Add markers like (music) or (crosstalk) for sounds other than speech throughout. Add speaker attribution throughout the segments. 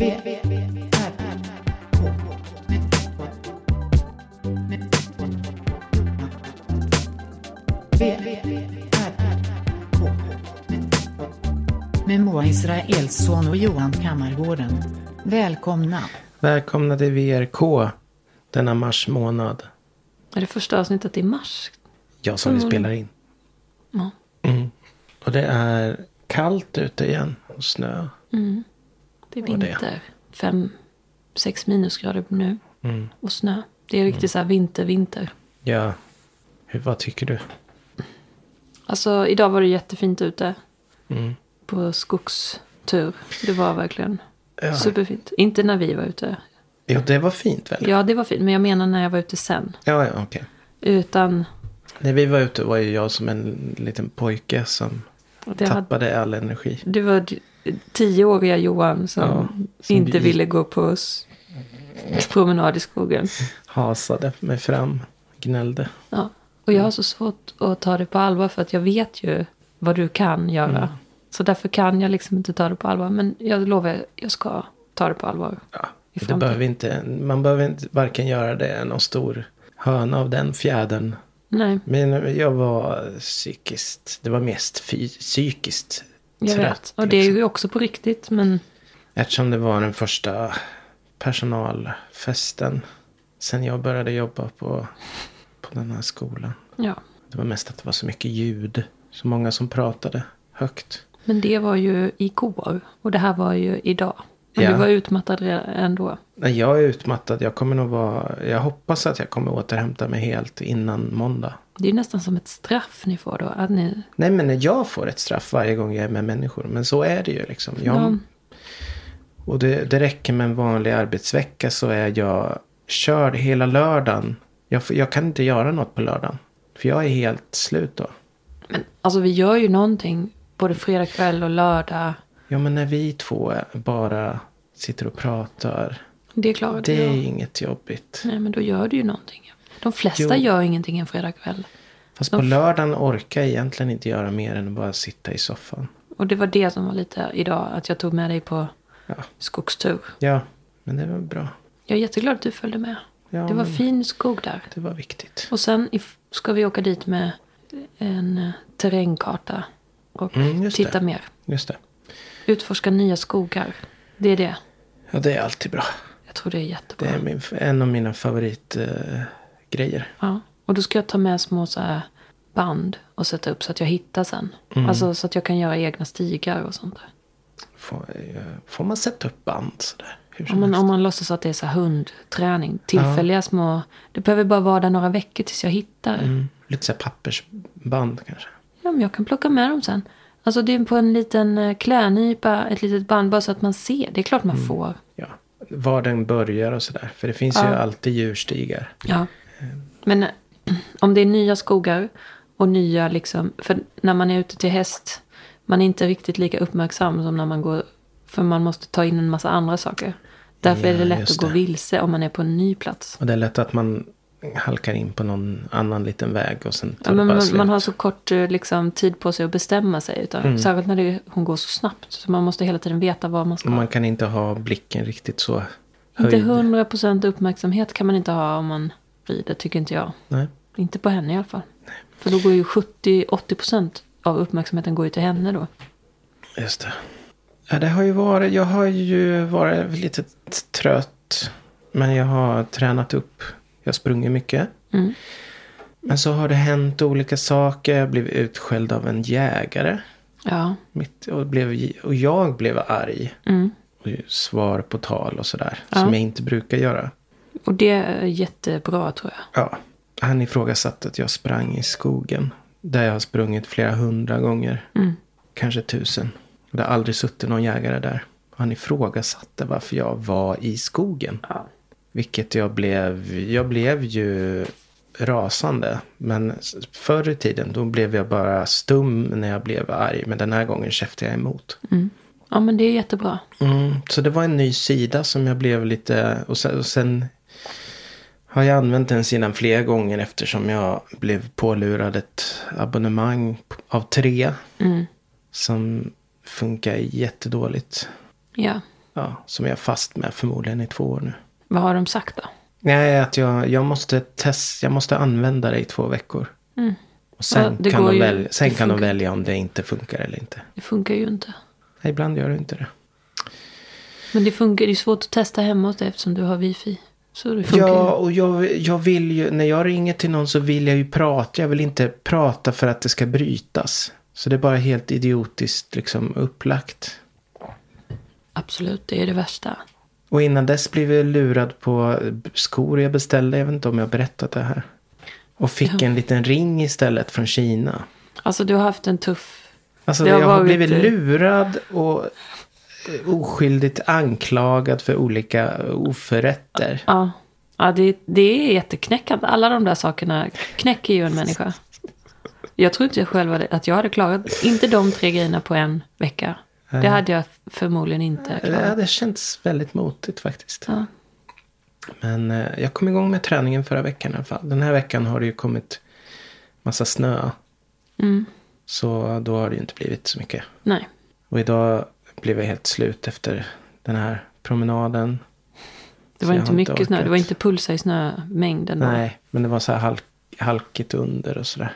Speaker 1: Med Moa Israelsson och Johan Kammargården. Välkomna.
Speaker 2: Välkomna till VRK denna mars månad.
Speaker 3: Är det första avsnittet i mars?
Speaker 2: Ja, som vi spelar in.
Speaker 3: Ja.
Speaker 2: Mm. Och det är kallt ute igen och snö.
Speaker 3: Mm. Det är vinter. Fem, sex minusgrader nu.
Speaker 2: Mm.
Speaker 3: Och snö. Det är riktigt så här vinter, vinter.
Speaker 2: Ja, Hur, vad tycker du?
Speaker 3: Alltså idag var det jättefint ute.
Speaker 2: Mm.
Speaker 3: På skogstur. Det var verkligen
Speaker 2: Ja.
Speaker 3: superfint. Inte när vi var ute.
Speaker 2: ja, det var fint väl?
Speaker 3: Ja, det var fint. Men jag menar när jag var ute sen.
Speaker 2: Ja, ja okej.
Speaker 3: Utan
Speaker 2: När vi var ute var ju jag som en liten pojke som
Speaker 3: det hade,
Speaker 2: tappade all energi.
Speaker 3: det var tioåriga Johan som,
Speaker 2: Ja, som
Speaker 3: inte
Speaker 2: gick-
Speaker 3: ville gå på promenad i skogen.
Speaker 2: Hasade mig fram, gnällde.
Speaker 3: Ja. Och jag har så svårt att ta det på allvar för att jag vet ju vad du kan göra.
Speaker 2: Mm.
Speaker 3: Så därför kan jag liksom inte ta det på allvar. Men jag lovar, jag ska ta det på allvar.
Speaker 2: Ja, det behöver inte, man behöver inte varken göra det någon stor höna av den fjädern.
Speaker 3: Nej,
Speaker 2: Men jag var psykiskt, det var mest fy, psykiskt
Speaker 3: jag
Speaker 2: trött.
Speaker 3: vet. Och det är
Speaker 2: liksom.
Speaker 3: ju också på riktigt. Men
Speaker 2: Eftersom det var den första personalfesten sen jag började jobba på, på den här skolan.
Speaker 3: ja.
Speaker 2: Det var mest att det var så mycket ljud. Så många som pratade högt.
Speaker 3: Men det var ju igår. Och det här var ju idag. Men
Speaker 2: Ja.
Speaker 3: du var utmattad ändå.
Speaker 2: Nej, jag är utmattad. Jag kommer nog vara... Jag hoppas att jag kommer återhämta mig helt innan måndag.
Speaker 3: Det är ju nästan som ett straff ni får då. Att ni,
Speaker 2: Nej, men jag får ett straff varje gång jag är med människor. Men så är det ju liksom. Jag,
Speaker 3: Ja.
Speaker 2: Och det, det räcker med en vanlig arbetsvecka så är jag körd hela lördagen. Jag, jag kan inte göra något på lördagen. För jag är helt slut då.
Speaker 3: men alltså vi gör ju någonting. Både fredag kväll och lördag.
Speaker 2: Ja, men när vi två bara sitter och pratar.
Speaker 3: Det klarar
Speaker 2: Det är
Speaker 3: ja.
Speaker 2: inget jobbigt.
Speaker 3: Nej, men då gör du ju någonting. De flesta
Speaker 2: Jo.
Speaker 3: gör ingenting en fredag kväll.
Speaker 2: Fast
Speaker 3: De
Speaker 2: på lördagen orkar jag egentligen inte göra mer än att bara sitta i soffan.
Speaker 3: Och det var det som var lite idag. Att jag tog med dig på
Speaker 2: Ja,
Speaker 3: skogstur.
Speaker 2: ja men det var bra.
Speaker 3: Jag är jätteglad att du följde med.
Speaker 2: Ja,
Speaker 3: det var fin skog där.
Speaker 2: Det var viktigt.
Speaker 3: Och sen ska vi åka dit med en eh, terrängkarta. Och
Speaker 2: Mm,
Speaker 3: titta
Speaker 2: det.
Speaker 3: mer.
Speaker 2: Just det.
Speaker 3: Utforska nya skogar. Det är det.
Speaker 2: Ja, det är alltid bra.
Speaker 3: Jag tror det är
Speaker 2: Det
Speaker 3: jättebra.
Speaker 2: är min, en av mina favoritgrejer. Grejer.
Speaker 3: Ja. Och då ska jag ta med små så här band och sätta upp så att jag hittar sen.
Speaker 2: Mm.
Speaker 3: Alltså så att jag kan göra egna stigar och sånt där.
Speaker 2: får, eh, får man sätta upp band sådär?
Speaker 3: Om man, om man låtsas att det är så hundträning. Tillfälliga små. Det behöver bara vara där några veckor tills jag hittar.
Speaker 2: mm, lite så pappersband kanske.
Speaker 3: Ja, men jag kan plocka med dem sen. Alltså det är på en liten eh, klädnypa, ett litet band bara så att man ser. Det är klart man
Speaker 2: Mm.
Speaker 3: får.
Speaker 2: Ja, var den börjar och sådär. För det finns ju
Speaker 3: Ja.
Speaker 2: alltid djurstigar.
Speaker 3: Ja. Men eh, om det är nya skogar och nya liksom. För när man är ute till häst. Man är inte riktigt lika uppmärksam som när man går. För man måste ta in en massa andra saker. Därför är det
Speaker 2: Ja,
Speaker 3: lätt att gå vilse om man är på en ny plats.
Speaker 2: Och det är lätt att man halkar in på någon annan liten väg och sen tar
Speaker 3: Ja, men man, man har så kort eh, liksom, tid på sig att bestämma sig. Utan,
Speaker 2: Mm.
Speaker 3: Särskilt när det, hon går så snabbt. Så man måste hela tiden veta vad man ska
Speaker 2: Och man kan inte ha blicken riktigt så
Speaker 3: Inte
Speaker 2: höjd.
Speaker 3: 100% uppmärksamhet kan man inte ha om man rider, tycker inte jag.
Speaker 2: Nej.
Speaker 3: Inte på henne i alla fall. För då går ju 70-80% av uppmärksamheten går ju till henne då.
Speaker 2: Just det. Ja, det har ju varit, jag har ju varit lite trött. Men jag har tränat upp. Jag har sprungit mycket.
Speaker 3: Mm.
Speaker 2: Men så har det hänt olika saker. Jag blev utskälld av en jägare.
Speaker 3: Ja.
Speaker 2: Mitt, och, blev, och jag blev arg.
Speaker 3: Mm.
Speaker 2: Och svar på tal och sådär.
Speaker 3: Ja.
Speaker 2: Som jag inte brukar göra.
Speaker 3: Och det är jättebra tror jag.
Speaker 2: Ja. Han ifrågasatte att jag sprang i skogen. Där jag har sprungit flera hundra gånger.
Speaker 3: Mm.
Speaker 2: Kanske tusen. Det har aldrig suttit någon jägare där. Han ifrågasatte varför jag var i skogen.
Speaker 3: Ja.
Speaker 2: Vilket jag blev. Jag blev ju rasande. Men förr i tiden då blev jag bara stum när jag blev arg. Men den här gången käftade jag emot.
Speaker 3: Mm. Ja men det är jättebra.
Speaker 2: Mm, så det var en ny sida som jag blev lite... Och sen, och sen har jag använt den sidan flera gånger eftersom jag blev pålurad ett abonnemang av tre.
Speaker 3: Mm.
Speaker 2: Som funkar jättedåligt.
Speaker 3: Ja.
Speaker 2: ja, som jag är fast med förmodligen i två år nu.
Speaker 3: Vad har de sagt då?
Speaker 2: Nej, att jag, jag, måste test, jag måste använda det i två veckor.
Speaker 3: Mm.
Speaker 2: Och sen
Speaker 3: Ja,
Speaker 2: kan, de,
Speaker 3: ju-
Speaker 2: välja, sen kan de välja om det inte funkar eller inte.
Speaker 3: Det funkar ju inte.
Speaker 2: Nej, ibland gör det inte det.
Speaker 3: Men det funkar, det är svårt att testa hemma hos dig eftersom du har wifi. Så det funkar
Speaker 2: Ja, och jag, jag vill ju, när jag ringer till någon så vill jag ju prata. Jag vill inte prata för att det ska brytas. Så det är bara helt idiotiskt liksom upplagt.
Speaker 3: Absolut, det är det värsta.
Speaker 2: Och innan dess blev jag lurad på skor jag beställde. Jag vet inte om jag har berättat det här. Och fick
Speaker 3: Ja.
Speaker 2: en liten ring istället från Kina.
Speaker 3: Alltså du har haft en tuff...
Speaker 2: Alltså
Speaker 3: har
Speaker 2: jag har blivit lurad och oskyldigt anklagad för olika oförrätter.
Speaker 3: Ja, ja det, det är jätteknäckande. Alla de där sakerna knäcker ju en människa. Jag tror inte jag själv att jag hade klarat, inte de tre grejerna på en vecka. Det hade jag förmodligen inte
Speaker 2: Det
Speaker 3: klarat.
Speaker 2: hade känts väldigt motigt faktiskt.
Speaker 3: Ja.
Speaker 2: Men eh, jag kom igång med träningen förra veckan i alla fall. Den här veckan har det ju kommit massa snö.
Speaker 3: Mm,
Speaker 2: Så då har det ju inte blivit så mycket.
Speaker 3: nej,
Speaker 2: Och idag blev jag helt slut efter den här promenaden.
Speaker 3: det
Speaker 2: Så
Speaker 3: var
Speaker 2: jag
Speaker 3: inte mycket snö.
Speaker 2: orkat.
Speaker 3: Det var inte pulsa i snömängden. då.
Speaker 2: Nej, men det var så här halk, halkigt under och sådär.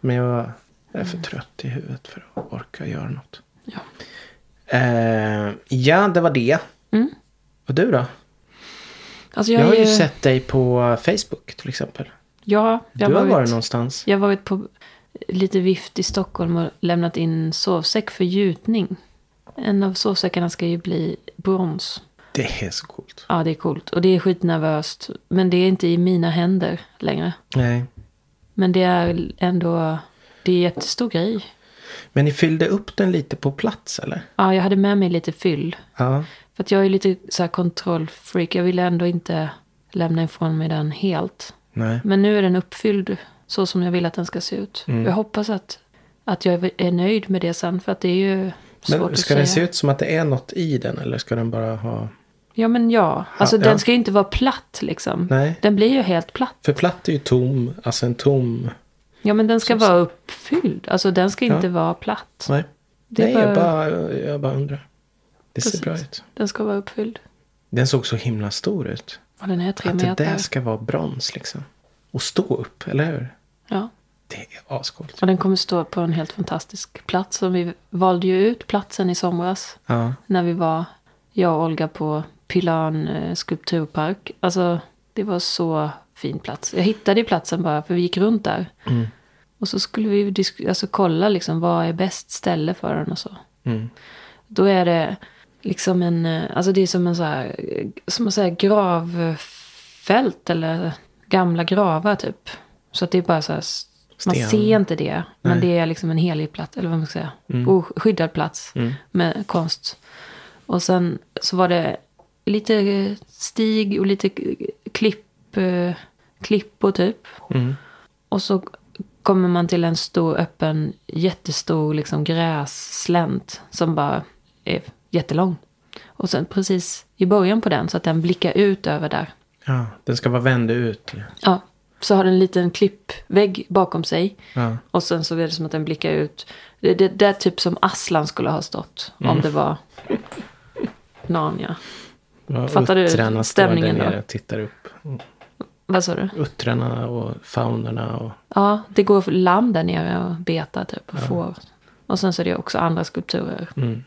Speaker 2: Men jag, är för trött i huvudet för att orka göra något.
Speaker 3: Ja.
Speaker 2: Eh, ja, det var det.
Speaker 3: Mm.
Speaker 2: Och du då?
Speaker 3: Alltså
Speaker 2: Jag,
Speaker 3: jag,
Speaker 2: har ju sett dig på Facebook till exempel.
Speaker 3: Ja, jag
Speaker 2: Du har
Speaker 3: varit,
Speaker 2: varit någonstans.
Speaker 3: Jag har varit på lite vift i Stockholm och lämnat in sovsäck för gjutning. En av sovsäckarna ska ju bli brons.
Speaker 2: Det är så coolt.
Speaker 3: Ja, det är coolt. Och det är skitnervöst. Men det är inte i mina händer längre.
Speaker 2: Nej.
Speaker 3: Men det är ändå... Det är jättestor grej.
Speaker 2: Men ni fyllde upp den lite på plats eller?
Speaker 3: Ja, jag hade med mig lite fyll.
Speaker 2: Ja.
Speaker 3: För att jag är lite så här kontrollfreak. Jag ville ändå inte lämna ifrån mig den helt.
Speaker 2: Nej.
Speaker 3: Men nu är den uppfylld så som jag vill att den ska se ut.
Speaker 2: Mm.
Speaker 3: Jag hoppas att, att jag är nöjd med det sen. För att det är ju svårt
Speaker 2: Men
Speaker 3: att
Speaker 2: ska
Speaker 3: säga.
Speaker 2: den se ut som att det är något i den eller ska den bara ha...
Speaker 3: Ja, men ja. Alltså
Speaker 2: Ja,
Speaker 3: den
Speaker 2: ja.
Speaker 3: ska ju inte vara platt liksom.
Speaker 2: Nej.
Speaker 3: Den blir ju helt platt.
Speaker 2: För platt är ju tom, alltså en tom...
Speaker 3: Ja, men den ska vara uppfylld. Alltså den ska
Speaker 2: Ja.
Speaker 3: inte vara platt.
Speaker 2: Nej,
Speaker 3: Det
Speaker 2: Nej
Speaker 3: är
Speaker 2: jag,
Speaker 3: bara-
Speaker 2: bara, jag bara undrar. Det ser
Speaker 3: Precis.
Speaker 2: bra ut.
Speaker 3: Den ska vara uppfylld.
Speaker 2: Den såg så himla stor ut.
Speaker 3: Och den är tre
Speaker 2: Att det
Speaker 3: meter.
Speaker 2: där ska vara brons liksom. Och stå upp, eller hur?
Speaker 3: Ja.
Speaker 2: Det är ascoolt.
Speaker 3: Och den kommer stå på en helt fantastisk plats. Och vi valde ju ut platsen i somras.
Speaker 2: Ja.
Speaker 3: När vi var, jag och Olga, på Pilan skulpturpark. Alltså, det var så fin plats. Jag hittade ju platsen bara för vi gick runt där.
Speaker 2: Mm.
Speaker 3: Och så skulle vi alltså, kolla liksom vad är bäst ställe för den och så.
Speaker 2: Mm.
Speaker 3: Då är det liksom en, eh, alltså det är som en så här, som att säga gravfält eller gamla gravar typ. Så att det är bara så här, man
Speaker 2: Sten.
Speaker 3: ser inte det. Men
Speaker 2: Nej.
Speaker 3: det är liksom en helig plats, eller vad man ska säga.
Speaker 2: Mm.
Speaker 3: Oskyddad plats
Speaker 2: Mm.
Speaker 3: med konst. Och sen så var det lite stig och lite klipp, eh, klippor typ.
Speaker 2: Mm.
Speaker 3: Och så kommer man till en stor öppen, jättestor liksom grässlänt som bara är jättelång. Och sen precis i början på den så att den blickar ut över där.
Speaker 2: Ja, den ska vara vänd ut.
Speaker 3: Ja, så har den en liten klippvägg bakom sig.
Speaker 2: Ja.
Speaker 3: Och sen så är det som att den blickar ut. Det är det där typ som Aslan skulle ha stått. Om det var (laughs) Narnia.
Speaker 2: Ja,
Speaker 3: Fattar du stämningen då?
Speaker 2: tittar upp.
Speaker 3: Vad sa du?
Speaker 2: Uttrarna och faunerna och...
Speaker 3: Ja, det går lamm där nere och betar typ. Och får. Och sen så är det också andra skulpturer.
Speaker 2: Mm.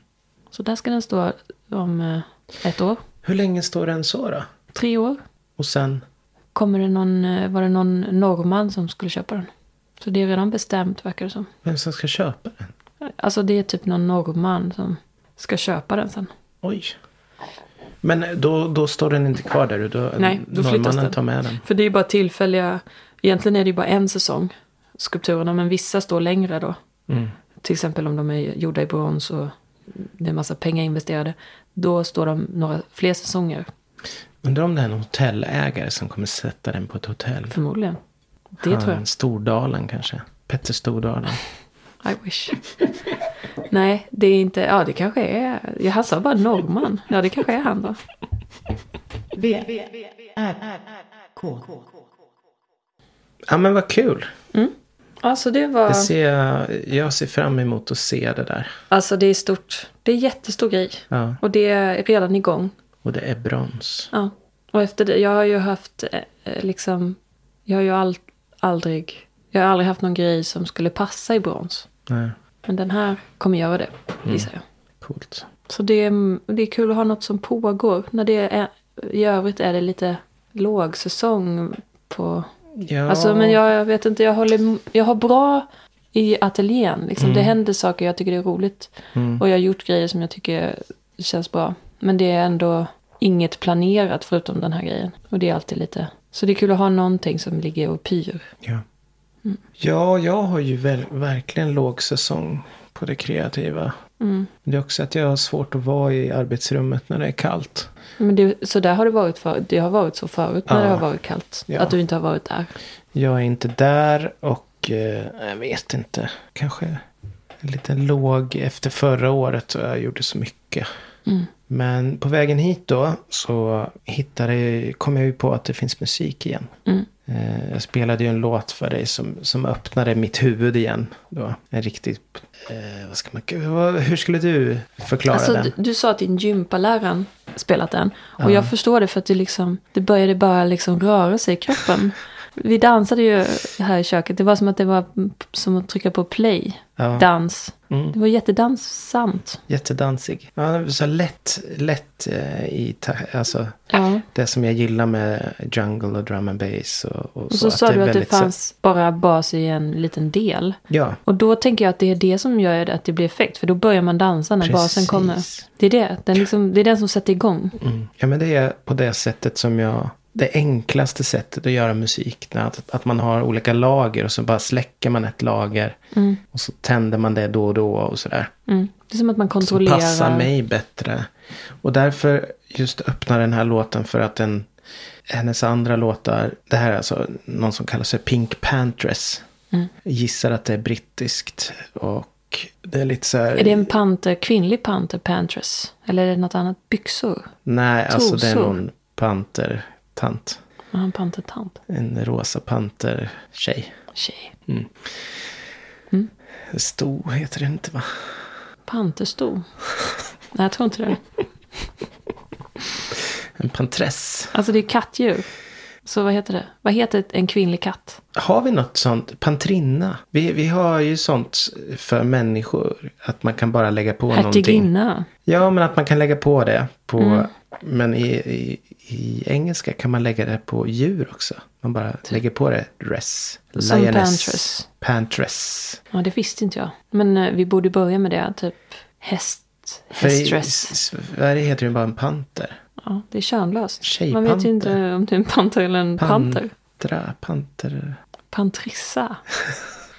Speaker 3: Så där ska den stå om eh, ett år.
Speaker 2: Hur länge står den så då?
Speaker 3: Tre år.
Speaker 2: Och sen?
Speaker 3: Kommer det någon, eh, var det någon norrman som skulle köpa den. Så det är redan bestämt verkar det som.
Speaker 2: Vem som ska köpa den?
Speaker 3: Alltså det är typ någon norrman som ska köpa den sen.
Speaker 2: Oj. Men då, då står den inte kvar där? Då,
Speaker 3: Nej, då flyttas den.
Speaker 2: tar med den?
Speaker 3: För det är ju bara tillfälliga, egentligen är det ju bara en säsong. Skulpturerna, men vissa står längre då.
Speaker 2: Mm.
Speaker 3: Till exempel om de är gjorda i brons och det är en massa pengar investerade. Då står de några fler säsonger
Speaker 2: Undrar om det är en hotellägare som kommer sätta den på ett hotell?
Speaker 3: förmodligen. Det
Speaker 2: Han,
Speaker 3: tror jag.
Speaker 2: Stordalen kanske? Petter Stordalen. (laughs)
Speaker 3: I wish. Nej, det är inte, ja det kanske är, jag sa bara norrman. Ja det kanske är han då.
Speaker 1: V, R, K.
Speaker 2: Ja men vad kul.
Speaker 3: Mm. Alltså det var...
Speaker 2: Det ser jag, jag ser fram emot att se det där.
Speaker 3: Alltså det är stort. Det är jättestor grej.
Speaker 2: Ja.
Speaker 3: Och det är redan igång.
Speaker 2: Och det är brons.
Speaker 3: Ja. Och efter det, jag har ju haft eh, liksom, jag har ju all, aldrig, jag har aldrig haft någon grej som skulle passa i brons.
Speaker 2: Nej,
Speaker 3: Men den här kommer göra det, gissar jag.
Speaker 2: coolt.
Speaker 3: Så det, är- det är kul att ha något som pågår. När det är, I övrigt är det lite lågsäsong på...
Speaker 2: Ja,
Speaker 3: Alltså, men jag, jag vet inte, jag, håller, jag har bra i ateljén. Liksom. Det händer saker, jag tycker det är roligt.
Speaker 2: Mm.
Speaker 3: Och jag har gjort grejer som jag tycker känns bra. Men det är ändå inget planerat förutom den här grejen. Och det är alltid lite... Så det är kul att ha någonting som ligger och pyr.
Speaker 2: Ja.
Speaker 3: Mm.
Speaker 2: ja, jag har ju väl, verkligen låg säsong på det kreativa.
Speaker 3: Mm.
Speaker 2: Det är också att jag har svårt att vara i arbetsrummet när det är kallt.
Speaker 3: Men det, så där har det varit för, Det har varit så förut när
Speaker 2: Ja.
Speaker 3: det har varit kallt.
Speaker 2: Ja.
Speaker 3: Att du inte har varit där.
Speaker 2: Jag är inte där och eh, jag vet inte. Kanske en liten låg efter förra året och jag gjorde så mycket.
Speaker 3: Mm.
Speaker 2: Men på vägen hit då så hittade, kom jag ju på att det finns musik igen.
Speaker 3: Mm.
Speaker 2: Eh, Jag spelade ju en låt för dig som, som öppnade mitt huvud igen. Då. En riktigt, eh, vad ska man, vad, hur skulle du förklara
Speaker 3: Alltså,
Speaker 2: den?
Speaker 3: du, du sa att din gympaläraren spelat den. Och
Speaker 2: Ja.
Speaker 3: jag förstår det för att det, liksom, det började bara liksom röra sig i kroppen. Vi dansade ju här i köket. Det var som att det var som att trycka på play.
Speaker 2: Ja.
Speaker 3: Dans.
Speaker 2: Mm.
Speaker 3: Det var jättedanssamt.
Speaker 2: Jättedansig. Ja, så lätt, lätt eh, i, alltså
Speaker 3: Ja.
Speaker 2: det som jag gillar med jungle och drum and bass. Och, och,
Speaker 3: Och så, sa
Speaker 2: är
Speaker 3: du att det
Speaker 2: väldigt så-
Speaker 3: fanns bara bas i en liten del.
Speaker 2: Ja,
Speaker 3: Och då tänker jag att det är det som gör att det blir effekt. För då börjar man dansa när basen
Speaker 2: Precis.
Speaker 3: kommer. Det är det. Den liksom, det är den som sätter igång.
Speaker 2: mm. ja, men det är på det sättet som jag... Det enklaste sättet att göra musik. Att, att man har olika lager och så bara släcker man ett lager.
Speaker 3: Mm.
Speaker 2: Och så tänder man det då och då och sådär.
Speaker 3: Mm. Det är som att man
Speaker 2: Som
Speaker 3: kontrollerar.
Speaker 2: passar mig bättre. Och därför just öppnar den här låten för att den, hennes andra låtar, det här är alltså någon som kallar sig Pink Pantress.
Speaker 3: Mm.
Speaker 2: Gissar att det är brittiskt. Och det är lite så här.
Speaker 3: Är det en panter, kvinnlig panter, pantress? Eller är det något annat? Byxor?
Speaker 2: Nej, alltså det är
Speaker 3: Trosor?
Speaker 2: någon pantertant.
Speaker 3: Ja, en pantertant.
Speaker 2: En rosa pantertjej.
Speaker 3: Tjej.
Speaker 2: Sto heter det inte va?
Speaker 3: Pantersto? Nej, jag tror inte det.
Speaker 2: En pantress.
Speaker 3: Alltså det är kattdjur. Så vad heter det? Vad heter en kvinnlig katt?
Speaker 2: Har vi något sånt? Pantrinna? Vi, vi har ju sånt för människor. Att man kan bara lägga på någonting.
Speaker 3: Hertiginna.
Speaker 2: Ja, men att man kan lägga på det. På,
Speaker 3: Mm.
Speaker 2: Men i, i, i engelska kan man lägga det på djur också. Man bara lägger på det. Dress.
Speaker 3: Som
Speaker 2: Lioness.
Speaker 3: pantress.
Speaker 2: Pantress.
Speaker 3: Ja, det visste inte jag. Men eh, vi borde börja med det. Typ häst.
Speaker 2: För i
Speaker 3: Hästdress.
Speaker 2: Sverige heter det bara en panter.
Speaker 3: Ja, det är könlöst. Man vet ju inte om det är en panter eller en panter.
Speaker 2: Pantra, panter.
Speaker 3: Pantrissa. (laughs)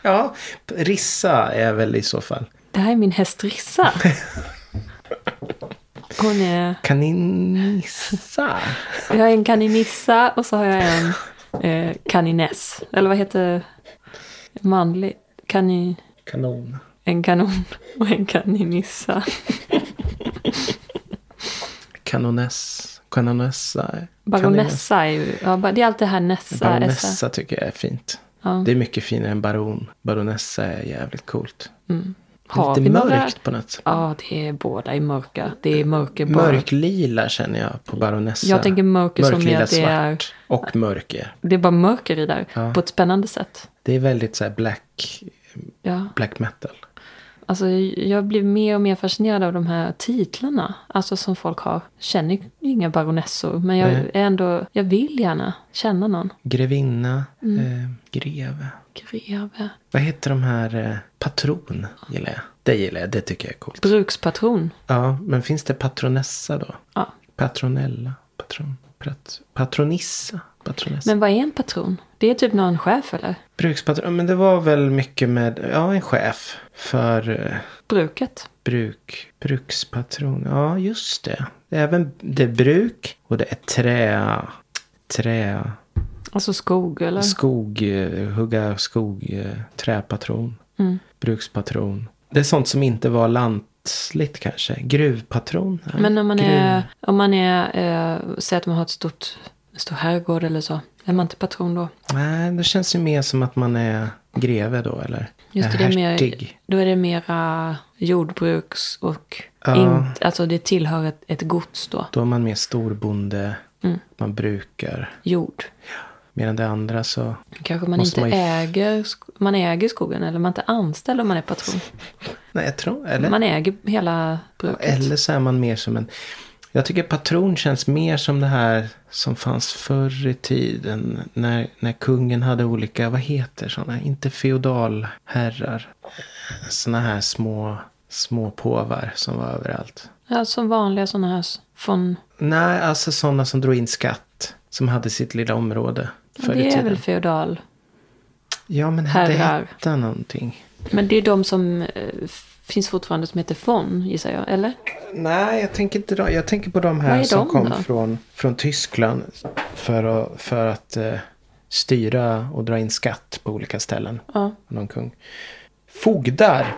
Speaker 2: Ja, rissa är väl i så fall.
Speaker 3: Det här är min häst Rissa. (laughs) Hon är...
Speaker 2: Kaninissa.
Speaker 3: Jag har en kaninissa och så har jag en eh, kaniness. Eller vad heter manlig? Kanin...
Speaker 2: Kanon.
Speaker 3: En kanon och en kaninissa.
Speaker 2: Kanoness. Kanonessa.
Speaker 3: Baronessa är ju... Ja, det är alltid det här Nessa. Essa.
Speaker 2: Baronessa tycker jag är fint.
Speaker 3: Ja.
Speaker 2: Det är mycket finare än baron. Baronessa är jävligt coolt.
Speaker 3: Har
Speaker 2: Lite
Speaker 3: vi några-
Speaker 2: mörkt på något sätt.
Speaker 3: Ja, det är båda i mörka. Det är mörker bara.
Speaker 2: Mörklila känner jag på baronessa.
Speaker 3: Jag tänker mörker som är att det är,
Speaker 2: svart. Och mörker.
Speaker 3: det är bara mörker i där.
Speaker 2: Ja.
Speaker 3: På ett spännande sätt.
Speaker 2: Det är väldigt så här black,
Speaker 3: Ja.
Speaker 2: black metal.
Speaker 3: Alltså, jag blir mer och mer fascinerad av de här titlarna. Alltså som folk har. Känner inga baronessor. Men jag är ändå, jag vill gärna känna någon.
Speaker 2: Grevinna.
Speaker 3: Mm.
Speaker 2: Eh, greve.
Speaker 3: Greve.
Speaker 2: Vad heter de här? Eh, patron gillar jag. Det gillar jag. Det tycker jag är coolt.
Speaker 3: Brukspatron.
Speaker 2: Ja, men finns det patronessa då?
Speaker 3: Ja.
Speaker 2: Patronella? Patron, pat, patronissa? Patronessa?
Speaker 3: Men vad är en patron? Det är typ någon chef eller?
Speaker 2: Brukspatron, men det var väl mycket med, ja en chef för eh,
Speaker 3: Bruket.
Speaker 2: bruk, brukspatron. Ja, just det. Det är Även det är bruk och det är trä, trä,
Speaker 3: Alltså skog eller?
Speaker 2: skog, eh, hugga skog, eh, träpatron,
Speaker 3: Mm.
Speaker 2: brukspatron. Det är sånt som inte var lantligt kanske. Gruvpatron.
Speaker 3: Men om man
Speaker 2: gruv-
Speaker 3: är, om man är, eh, säg att man har ett stort Det står herrgård eller så. Är man inte patron då?
Speaker 2: Nej, det känns ju mer som att man är greve då, eller?
Speaker 3: Just det, det är mer, då är det mera jordbruks och
Speaker 2: Ja.
Speaker 3: inte, alltså det tillhör ett, ett gods då.
Speaker 2: Då är man mer storbonde.
Speaker 3: Mm.
Speaker 2: Man brukar.
Speaker 3: Jord.
Speaker 2: Medan det andra så...
Speaker 3: Kanske man inte
Speaker 2: man ju-
Speaker 3: äger, man äger skogen eller man är inte anställd om man är patron.
Speaker 2: Nej, jag tror... Eller?
Speaker 3: Man äger hela bruket.
Speaker 2: Eller så är man mer som en... Jag tycker patron känns mer som det här som fanns förr i tiden. När, när kungen hade olika, vad heter sådana? Inte feodalherrar. Sådana här små, små påvar som var överallt.
Speaker 3: Ja, som vanliga sådana här från...
Speaker 2: Nej, alltså sådana som drog in skatt. Som hade sitt lilla område förr
Speaker 3: Det är väl feodal.
Speaker 2: Ja, men det
Speaker 3: herrar.
Speaker 2: hette någonting.
Speaker 3: Men det är de som eh, finns fortfarande som heter fon, gissar jag. Eller?
Speaker 2: Nej, jag tänker inte då. Jag tänker på de här som
Speaker 3: de
Speaker 2: kom
Speaker 3: då?
Speaker 2: från, från Tyskland. För att, för att eh, styra och dra in skatt på olika ställen.
Speaker 3: Ja.
Speaker 2: Någon kung. Fogdar.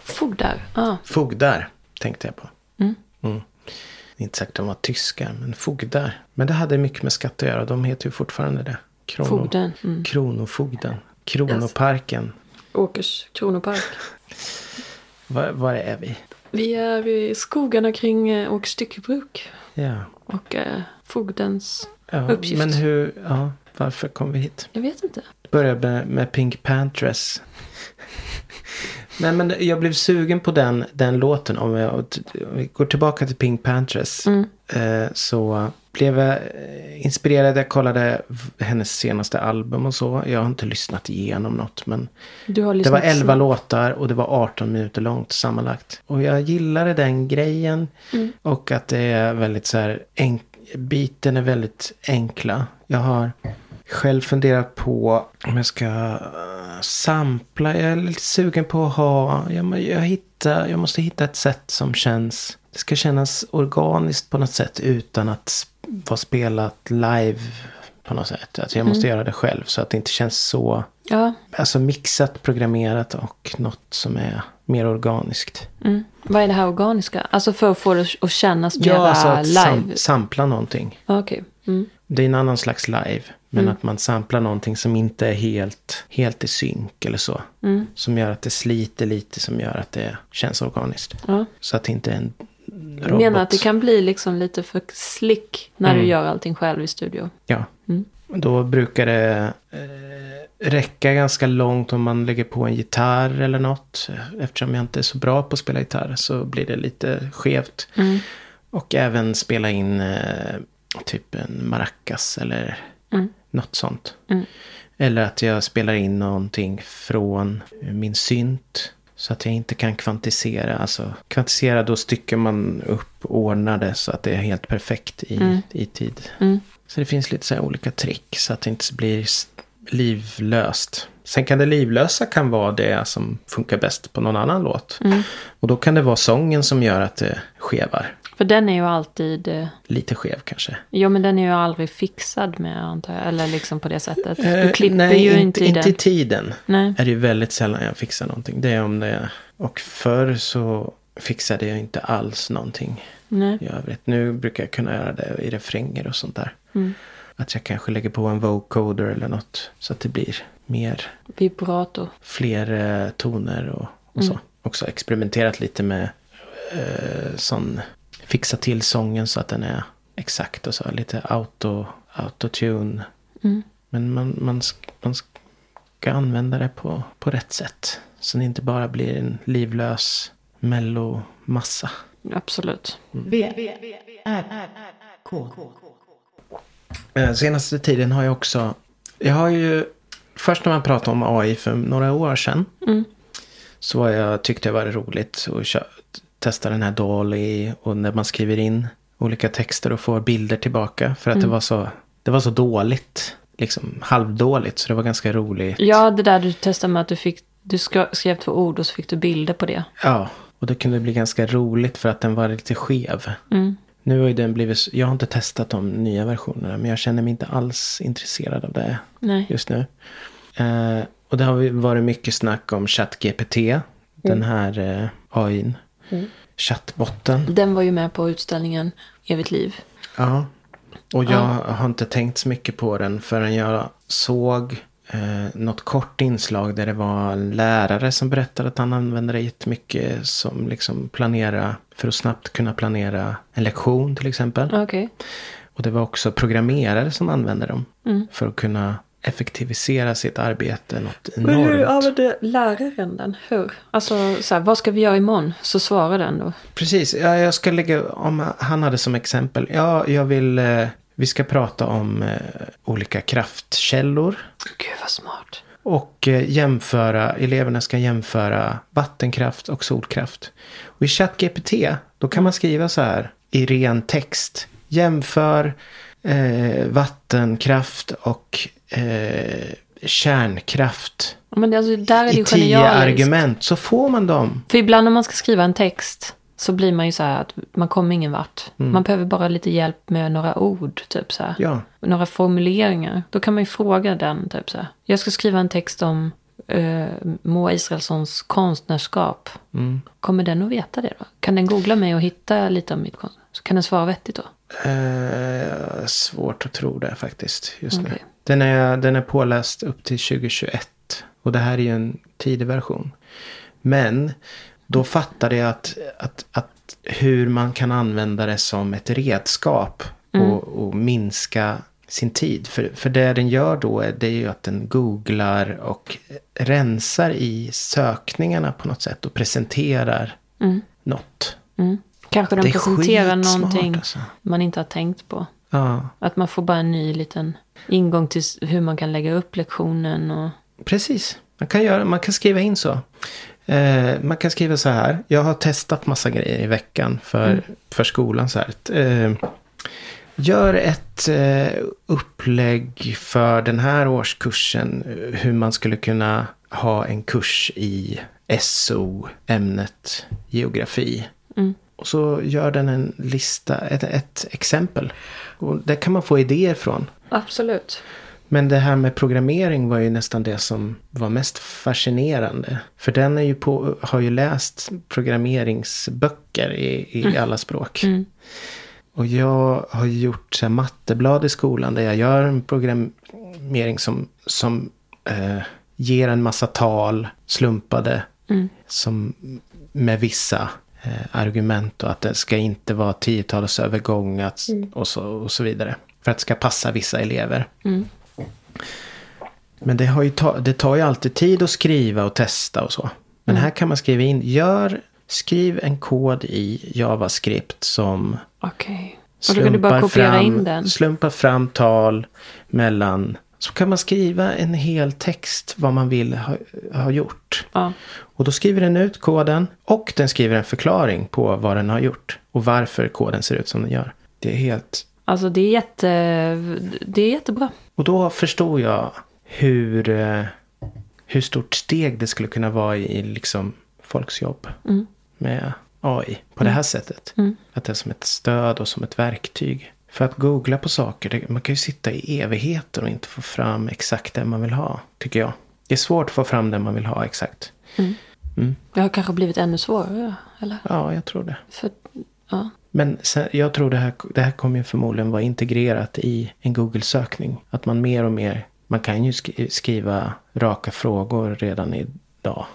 Speaker 3: Fogdar. Ja.
Speaker 2: Fogdar tänkte jag på.
Speaker 3: Mm.
Speaker 2: Mm. Inte säkert de var tyskar, men fogdar. Men det hade mycket med skatt att göra. De heter ju fortfarande det. Krono,
Speaker 3: Fogden. Mm.
Speaker 2: Kronofogden. Kronoparken.
Speaker 3: Åkers kronopark.
Speaker 2: Var, var är vi?
Speaker 3: Vi är i skogarna kring eh, Åkers styckebruk.
Speaker 2: Ja.
Speaker 3: Och eh, fogdens...
Speaker 2: ja
Speaker 3: Uppgift.
Speaker 2: Men hur, ja, varför kom vi hit?
Speaker 3: Jag vet inte.
Speaker 2: började med, med Pink Panthers. Nej men jag blev sugen på den, den låten. Om jag om vi går tillbaka till Pink Panthers.
Speaker 3: Mm.
Speaker 2: Eh, så blev jag eh, inspirerad. Jag kollade hennes senaste album och så. Jag har inte lyssnat igenom något. Men det var 11
Speaker 3: snabbt.
Speaker 2: låtar och det var 18 minuter långt sammanlagt. Och jag gillade den grejen.
Speaker 3: Mm.
Speaker 2: Och att det är väldigt så här, biten är väldigt enkla. Jag har själv funderat på om jag ska uh, sampla. Jag är lite sugen på att ha, jag, jag, hittar, jag måste hitta ett sätt som känns, det ska kännas organiskt på något sätt utan att vara spelat live på något sätt. Att jag måste göra det själv så att det inte känns så
Speaker 3: Ja.
Speaker 2: Alltså mixat, programmerat och något som är mer organiskt.
Speaker 3: Mm. Vad är det här organiska? Alltså för att få det att kännas mera
Speaker 2: Ja, alltså att
Speaker 3: live?
Speaker 2: sam- sampla någonting.
Speaker 3: Okej. Mm.
Speaker 2: Det är en annan slags live. Men att man samplar någonting som inte är helt, helt i synk eller så.
Speaker 3: Mm.
Speaker 2: Som gör att det sliter lite, som gör att det känns organiskt.
Speaker 3: Ja.
Speaker 2: Så att det inte är en
Speaker 3: Jag
Speaker 2: robot.
Speaker 3: menar att det kan bli liksom lite för slick när du gör allting själv i studio.
Speaker 2: Ja.
Speaker 3: Mm.
Speaker 2: Då brukar det eh, räcka ganska långt om man lägger på en gitarr eller något. Eftersom jag inte är så bra på att spela gitarr så blir det lite skevt.
Speaker 3: Mm.
Speaker 2: Och även spela in eh, typ en maracas eller
Speaker 3: Mm.
Speaker 2: Något sånt.
Speaker 3: Mm.
Speaker 2: Eller att jag spelar in någonting från min synt. Så att jag inte kan kvantisera. Alltså kvantisera då stycker man upp ordnar det så att det är helt perfekt i,
Speaker 3: Mm.
Speaker 2: i tid.
Speaker 3: Mm.
Speaker 2: Så det finns lite så olika trick så att det inte blir livlöst. Sen kan det livlösa kan vara det som funkar bäst på någon annan låt.
Speaker 3: Mm.
Speaker 2: Och då kan det vara sången som gör att det skevar.
Speaker 3: För den är ju alltid... eh,
Speaker 2: Lite skev kanske.
Speaker 3: Jo, men den är ju aldrig fixad med antar jag. Eller liksom på det sättet. Du
Speaker 2: Eh,
Speaker 3: klipper
Speaker 2: nej,
Speaker 3: ju
Speaker 2: inte,
Speaker 3: inte i
Speaker 2: inte i
Speaker 3: den.
Speaker 2: tiden.
Speaker 3: Nej.
Speaker 2: Är det ju väldigt sällan jag fixar någonting. Det är om det är. Och förr så fixade jag inte alls någonting
Speaker 3: Nej.
Speaker 2: i övrigt. Nu brukar jag kunna göra det i refränger och sånt där.
Speaker 3: Mm.
Speaker 2: Att jag kanske lägger på en vocoder eller något. Så att det blir mer
Speaker 3: Vibrato.
Speaker 2: fler eh, toner och, och så. Också experimenterat lite med eh, sån, fixa till sången så att den är exakt och så. Lite auto, autotune.
Speaker 3: Mm.
Speaker 2: Men man, man, man ska använda det på, på rätt sätt. Så det inte bara blir en livlös mellomassa.
Speaker 3: Absolut.
Speaker 1: V, R, K.
Speaker 2: Eh, Senaste tiden har jag också... Jag har ju... Först när man pratade om AI för några år sedan.
Speaker 3: Mm.
Speaker 2: Så var jag, tyckte jag var det roligt att kö- testa den här Dolly. Och när man skriver in olika texter och får bilder tillbaka. För att
Speaker 3: Mm.
Speaker 2: det, var så, det var så dåligt. Liksom halvdåligt. Så det var ganska roligt.
Speaker 3: Ja, det där du testade med att du fick... Du skrev två ord och så fick du bilder på det.
Speaker 2: Ja, och det kunde bli ganska roligt för att den var lite skev.
Speaker 3: Mm.
Speaker 2: Nu har ju den blivit, jag har inte testat de nya versionerna men jag känner mig inte alls intresserad av det
Speaker 3: Nej.
Speaker 2: just nu. Eh, och det har varit mycket snack om ChatGPT, den här eh, AIn, chattbotten.
Speaker 3: Den var ju med på utställningen Evigt liv.
Speaker 2: Ja, Och jag har inte tänkt så mycket på den förrän jag såg eh, något kort inslag där det var en lärare som berättade att han använde det jättemycket som liksom planera, för att snabbt kunna planera en lektion till exempel.
Speaker 3: Okej.
Speaker 2: Och det var också programmerare som använde dem för att kunna effektivisera sitt arbete något
Speaker 3: Men hur
Speaker 2: enormt.
Speaker 3: använder läraren den? Hur? Alltså, så här, vad ska vi göra imorgon? Så svarar den då.
Speaker 2: Precis, ja, jag ska lägga, om han hade som exempel, ja, jag vill, eh, vi ska prata om eh, olika kraftkällor.
Speaker 3: Gud vad smart.
Speaker 2: Och eh, jämföra, eleverna ska jämföra vattenkraft och solkraft. Och i ChatGPT, då kan man skriva så här i ren text. Jämför eh, vattenkraft och eh, kärnkraft.
Speaker 3: Ja, Men alltså, där är det
Speaker 2: I tio argument så får man dem.
Speaker 3: För ibland när man ska skriva en text så blir man ju så här att man kommer ingen vart. Man behöver bara lite hjälp med några ord, typ så här.
Speaker 2: Ja,
Speaker 3: Några formuleringar. Då kan man ju fråga den, typ så här. Jag ska skriva en text om uh, Moa Israelssons konstnärskap. Kommer den att veta det då? Kan den googla mig och hitta lite om mitt konst? Så kan den svara vettigt då?
Speaker 2: Eh, svårt att tro det faktiskt just nu.
Speaker 3: Okej.
Speaker 2: Den är, den är påläst upp till 2021. Och det här är ju en tidig version. Men då fattade jag att, att, att hur man kan använda det som ett redskap. Och, och minska sin tid. För, för det den gör då är, det är ju att den googlar och rensar i sökningarna på något sätt. Och presenterar något.
Speaker 3: Mm. Kanske
Speaker 2: är
Speaker 3: presenterar någonting
Speaker 2: alltså.
Speaker 3: man inte har tänkt på.
Speaker 2: Ja,
Speaker 3: Att man får bara en ny liten ingång till hur man kan lägga upp lektionen. Och...
Speaker 2: Precis. Man kan, göra, man kan skriva in så. Eh, man kan skriva så här. Jag har testat massa grejer i veckan för, för skolan. Så här. Eh, gör ett eh, upplägg för den här årskursen. eh, Hur man skulle kunna ha en kurs i SO-ämnet geografi. Och så gör den en lista, ett, ett exempel. Och där kan man få idéer från.
Speaker 3: Absolut.
Speaker 2: Men det här med programmering var ju nästan det som var mest fascinerande. För den är ju på, har ju läst programmeringsböcker i, i alla språk. Och jag har gjort så matteblad i skolan där jag gör en programmering som, som eh, ger en massa tal, slumpade, som med vissa argument och att det ska inte vara tiotals övergångat och, så, och så vidare. För att det ska passa vissa elever. Men det, har ju ta, det tar ju alltid tid att skriva och testa och så. Men här kan man skriva in, gör, skriv en kod i JavaScript som
Speaker 3: bara
Speaker 2: slumpar fram,
Speaker 3: in den.
Speaker 2: slumpar fram tal mellan, så kan man skriva en hel text vad man vill ha, ha gjort.
Speaker 3: Ja.
Speaker 2: Och då skriver den ut koden och den skriver en förklaring på vad den har gjort. Och varför koden ser ut som den gör. Det är helt
Speaker 3: Alltså det är, jätte, det är jättebra.
Speaker 2: Och då förstod jag hur, eh, hur stort steg det skulle kunna vara i, liksom folks jobb med AI på det här sättet. Att det är som ett stöd och som ett verktyg. För att googla på saker, det, man kan ju sitta i evigheter och inte få fram exakt det man vill ha, tycker jag. Det är svårt att få fram det man vill ha exakt.
Speaker 3: Det har kanske blivit ännu svårare. Eller?
Speaker 2: Ja, jag tror det.
Speaker 3: För, ja.
Speaker 2: Men sen, jag tror det här, det här kommer ju förmodligen vara integrerat i en Google-sökning. Att man mer och mer, man kan ju sk- skriva raka frågor redan idag.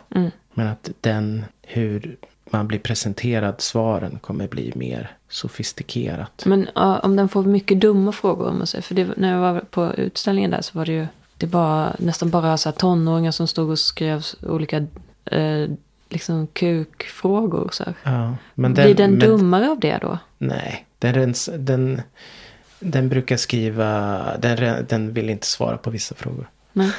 Speaker 2: Men att den, hur man blir presenterad svaren kommer bli mer sofistikerat.
Speaker 3: Men ja, om den får mycket dumma frågor om man säger. För det, när jag var på utställningen där så var det ju det var nästan bara så här tonåringar som stod och skrev olika eh, liksom kukfrågor. Så.
Speaker 2: Ja, men
Speaker 3: Blir den
Speaker 2: men-
Speaker 3: dummare av det då?
Speaker 2: Nej, den, den, den brukar skriva, den, den vill inte svara på vissa frågor.
Speaker 3: Nej.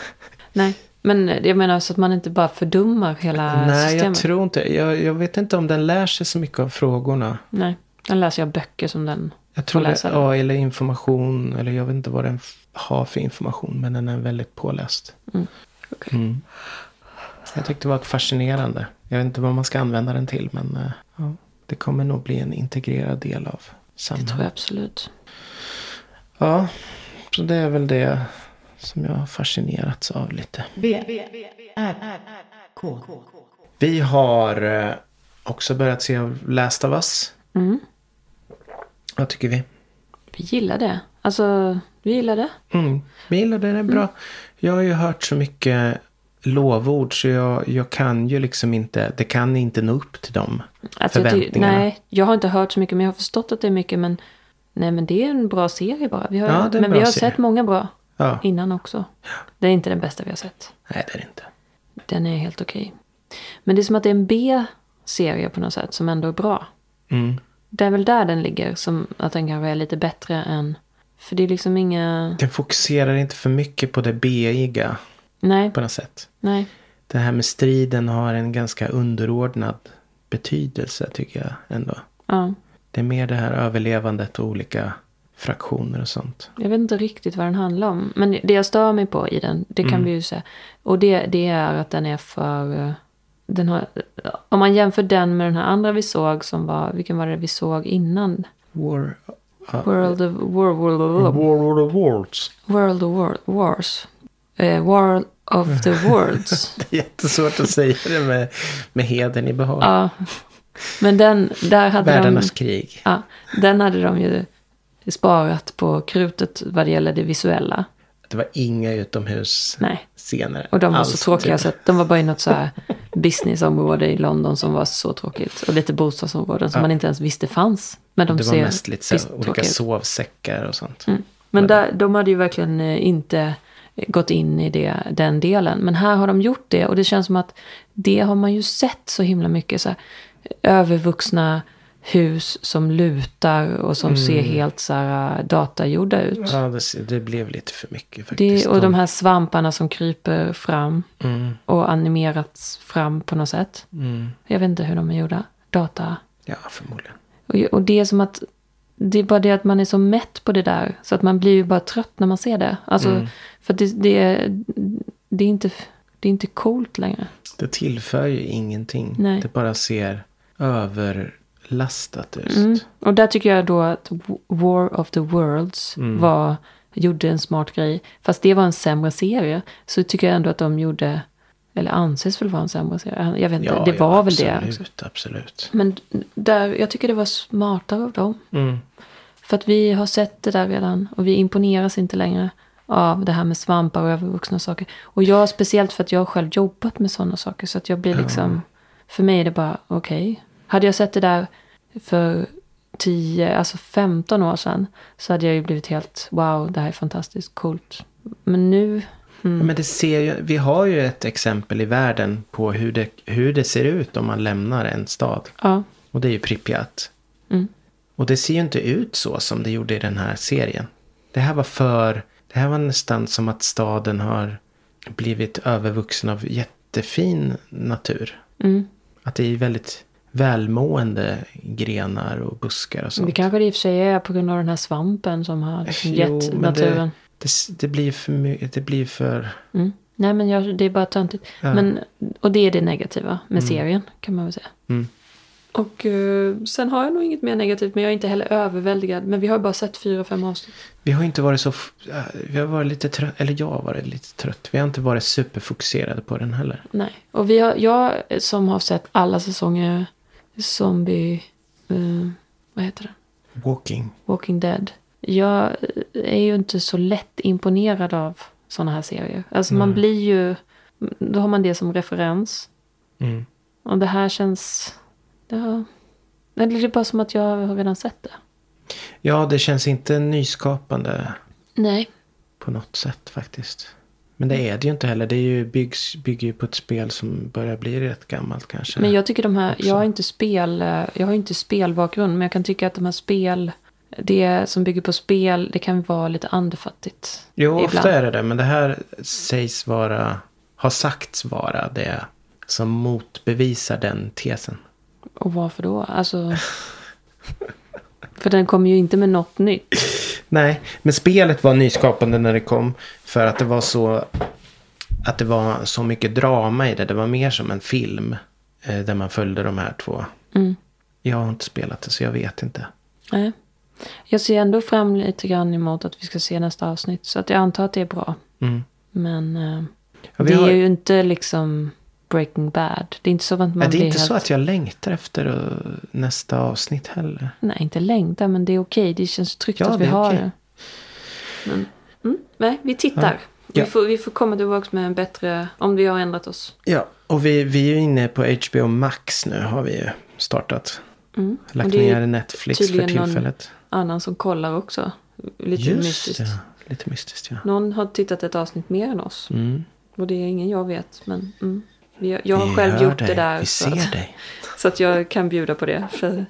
Speaker 3: Nej. Men jag menar så att man inte bara fördummar hela
Speaker 2: Nej, jag
Speaker 3: systemet.
Speaker 2: tror inte, jag, jag vet inte om den lär sig så mycket av frågorna.
Speaker 3: Nej. Den läser jag böcker som den
Speaker 2: Jag tror det, ja, eller information, eller jag vet inte vad den har för information, men den är väldigt påläst.
Speaker 3: Okej.
Speaker 2: Mm. Jag tyckte det var fascinerande. Jag vet inte vad man ska använda den till, men eh, ja, det kommer nog bli en integrerad del av
Speaker 3: Det tror jag
Speaker 2: samhället.
Speaker 3: absolut.
Speaker 2: Ja, så det är väl det som jag har fascinerats av lite.
Speaker 1: V, R, K.
Speaker 2: Vi har eh, också börjat se Last of Us.
Speaker 3: Mm.
Speaker 2: Vad tycker vi?
Speaker 3: Vi gillar det. Alltså, vi gillar det.
Speaker 2: Mm. Jag gillar det, det är bra. Jag har ju hört så mycket lovord så jag, jag kan ju liksom inte, det kan inte nå upp till dem
Speaker 3: Alltså, jag
Speaker 2: förväntningarna.
Speaker 3: nej, jag har inte hört så mycket men jag har förstått att det är mycket. Men nej, men det är en bra serie bara. Vi har,
Speaker 2: Ja, det är en
Speaker 3: men
Speaker 2: bra
Speaker 3: vi har
Speaker 2: serie.
Speaker 3: sett många bra
Speaker 2: Ja.
Speaker 3: innan också. Det är inte den bästa vi har sett.
Speaker 2: Nej, det är det inte.
Speaker 3: Den är helt okej. Men det är som att det är en B-serie på något sätt som ändå är bra.
Speaker 2: Mm.
Speaker 3: Det är väl där den ligger. Som att den kanske är lite bättre än... För det är liksom inga...
Speaker 2: Den fokuserar inte för mycket på det B-iga
Speaker 3: Nej,
Speaker 2: på något sätt.
Speaker 3: nej.
Speaker 2: Det här med striden har en ganska underordnad betydelse tycker jag ändå.
Speaker 3: Ja.
Speaker 2: Det är mer det här överlevandet och olika fraktioner och sånt.
Speaker 3: Jag vet inte riktigt vad den handlar om. Men det jag stör mig på i den, det kan
Speaker 2: Mm.
Speaker 3: vi ju säga. Och det, det är att den är för... eh, Den har, om man jämför den med den här andra vi såg som var... Vilken var det vi såg innan?
Speaker 2: War... ja.
Speaker 3: World of, War, World of,
Speaker 2: War of Worlds.
Speaker 3: World of War, Wars. Eh, War of the (laughs) Worlds.
Speaker 2: Det är jättesvårt att säga det med, med heden i behåll.
Speaker 3: ja. Men den, där hade de...
Speaker 2: Världarnas krig.
Speaker 3: Ja, den hade de ju sparat på krutet vad det gäller det visuella.
Speaker 2: Det var inga utomhusscener.
Speaker 3: Och de var
Speaker 2: alls,
Speaker 3: så tråkiga
Speaker 2: typ.
Speaker 3: så att de var bara i något så här (laughs) businessområde i London som var så tråkigt. Och lite bostadsområden som
Speaker 2: Ja.
Speaker 3: man inte ens visste fanns. Men de
Speaker 2: Det var mest lite så olika sovsäckar och sånt.
Speaker 3: Mm. Men där, de hade ju verkligen eh, inte gått in i det, den delen. Men här har de gjort det och det känns som att det har man ju sett så himla mycket. Så här, övervuxna hus som lutar och som ser helt så här, datagjorda ut.
Speaker 2: Mm. Ja, det, det blev lite för mycket faktiskt.
Speaker 3: Det, och de här svamparna som kryper fram
Speaker 2: Mm,
Speaker 3: och animerats fram på något sätt.
Speaker 2: mm.
Speaker 3: Jag vet inte hur de är gjorda. Data.
Speaker 2: Ja, förmodligen.
Speaker 3: Och, och det är som att det är bara det att man är så mätt på det där. Så att man blir ju bara trött när man ser det. Alltså,
Speaker 2: Mm.
Speaker 3: För det, det, är, det, är inte, det är inte coolt längre.
Speaker 2: Det tillför ju ingenting.
Speaker 3: Nej.
Speaker 2: Det bara ser överlastat ut.
Speaker 3: Mm. Och där tycker jag då att War of the Worlds
Speaker 2: Mm.
Speaker 3: var, gjorde en smart grej. Fast det var en sämre serie. Så tycker jag ändå att de gjorde, eller anses väl vara en sämre serie. Jag vet inte, det var väl det.
Speaker 2: absolut,
Speaker 3: Också.
Speaker 2: Absolut.
Speaker 3: Men där, jag tycker det var smartare av dem.
Speaker 2: Mm.
Speaker 3: För att vi har sett det där redan och vi imponeras inte längre av det här med svampar och övervuxna saker. Och jag speciellt för att jag själv jobbat med sådana saker. Så att jag blir liksom, för mig är det bara okej. Hade jag sett det där för 10, alltså 15 år sedan så hade jag ju blivit helt wow, det här är fantastiskt coolt. Men nu, mm,
Speaker 2: Men det ser ju, vi har ju ett exempel i världen på hur det, hur det ser ut om man lämnar en stad.
Speaker 3: ja,
Speaker 2: Och det är ju Pripyat.
Speaker 3: Mm.
Speaker 2: Och det ser ju inte ut så som det gjorde i den här serien. Det här var för, det här var nästan som att staden har blivit övervuxen av jättefin natur.
Speaker 3: mm.
Speaker 2: Att det är väldigt välmående grenar och buskar och sånt.
Speaker 3: det kanske det i och för sig är på grund av den här svampen som har liksom
Speaker 2: Jo,
Speaker 3: gett
Speaker 2: men
Speaker 3: naturen.
Speaker 2: Det, det blir för mycket, det blir för...
Speaker 3: Mm. Nej men jag, det är bara töntigt.
Speaker 2: Ja.
Speaker 3: Men, och det är det negativa med serien kan man väl säga.
Speaker 2: Mm.
Speaker 3: Och eh, sen har jag nog inget mer negativt men jag är inte heller överväldigad. Men vi har bara sett fyra, fem avsnitt.
Speaker 2: Vi har inte varit så... äh, Vi har varit lite trött, eller jag har varit lite trött. Vi har inte varit superfokuserade på den heller.
Speaker 3: Nej. Och vi har, jag som har sett alla säsonger Zombie... eh, vad heter det?
Speaker 2: Walking.
Speaker 3: Walking Dead. Jag är ju inte så lätt imponerad av sådana här serier. Alltså man
Speaker 2: Nej.
Speaker 3: blir ju... Då har man det som referens.
Speaker 2: Mm.
Speaker 3: Och det här känns... Ja, det är bara som att jag har redan sett det.
Speaker 2: Ja, det känns inte nyskapande
Speaker 3: Nej.
Speaker 2: på något sätt faktiskt. Men det är det ju inte heller. Det är ju byggs, bygger ju på ett spel som börjar bli rätt gammalt kanske.
Speaker 3: Men jag tycker de här...
Speaker 2: också.
Speaker 3: Jag har inte spel... Jag har inte spelbakgrund. Men jag kan tycka att de här spel... Det som bygger på spel, det kan vara lite andefattigt.
Speaker 2: jo,
Speaker 3: ibland.
Speaker 2: ofta är det det. Men det här sägs vara, har sagts vara det som motbevisar den tesen.
Speaker 3: Och varför då? Alltså... (laughs) för den kommer ju inte med något nytt.
Speaker 2: Nej, men spelet var nyskapande när det kom. För att det var så, att det var så mycket drama i det. Det var mer som en film. Eh, där man följde de här två.
Speaker 3: Mm.
Speaker 2: Jag har inte spelat det så jag vet inte.
Speaker 3: Nej. Jag ser ändå fram lite grann emot att vi ska se nästa avsnitt. Så att jag antar att det är bra.
Speaker 2: Mm.
Speaker 3: Men eh,
Speaker 2: Ja,
Speaker 3: det
Speaker 2: har-
Speaker 3: är ju inte liksom... Breaking Bad. Det är inte så att man
Speaker 2: Nej, det är inte
Speaker 3: helt...
Speaker 2: så att jag längtar efter nästa avsnitt heller.
Speaker 3: Nej, inte längta, men det är okej. Det känns tryggt
Speaker 2: Ja,
Speaker 3: att vi
Speaker 2: det
Speaker 3: har
Speaker 2: okej.
Speaker 3: det. Men, mm, nej, vi tittar.
Speaker 2: Ja.
Speaker 3: Vi, får, vi får komma tillbaka med en bättre, om vi har ändrat oss.
Speaker 2: Ja, och vi, vi är ju inne på HBO Max nu har vi ju startat.
Speaker 3: Mm.
Speaker 2: Lagt ner Netflix för
Speaker 3: tydligen någon-
Speaker 2: tillfället.
Speaker 3: Annan som kollar också. Lite
Speaker 2: Just
Speaker 3: mystiskt.
Speaker 2: det, lite mystiskt ja.
Speaker 3: Någon har tittat ett avsnitt mer än oss.
Speaker 2: Mm.
Speaker 3: Och det är ingen jag vet. Men mm. Jag har själv gjort
Speaker 2: dig,
Speaker 3: det där.
Speaker 2: Vi
Speaker 3: så att, (laughs) så att jag kan bjuda på det. För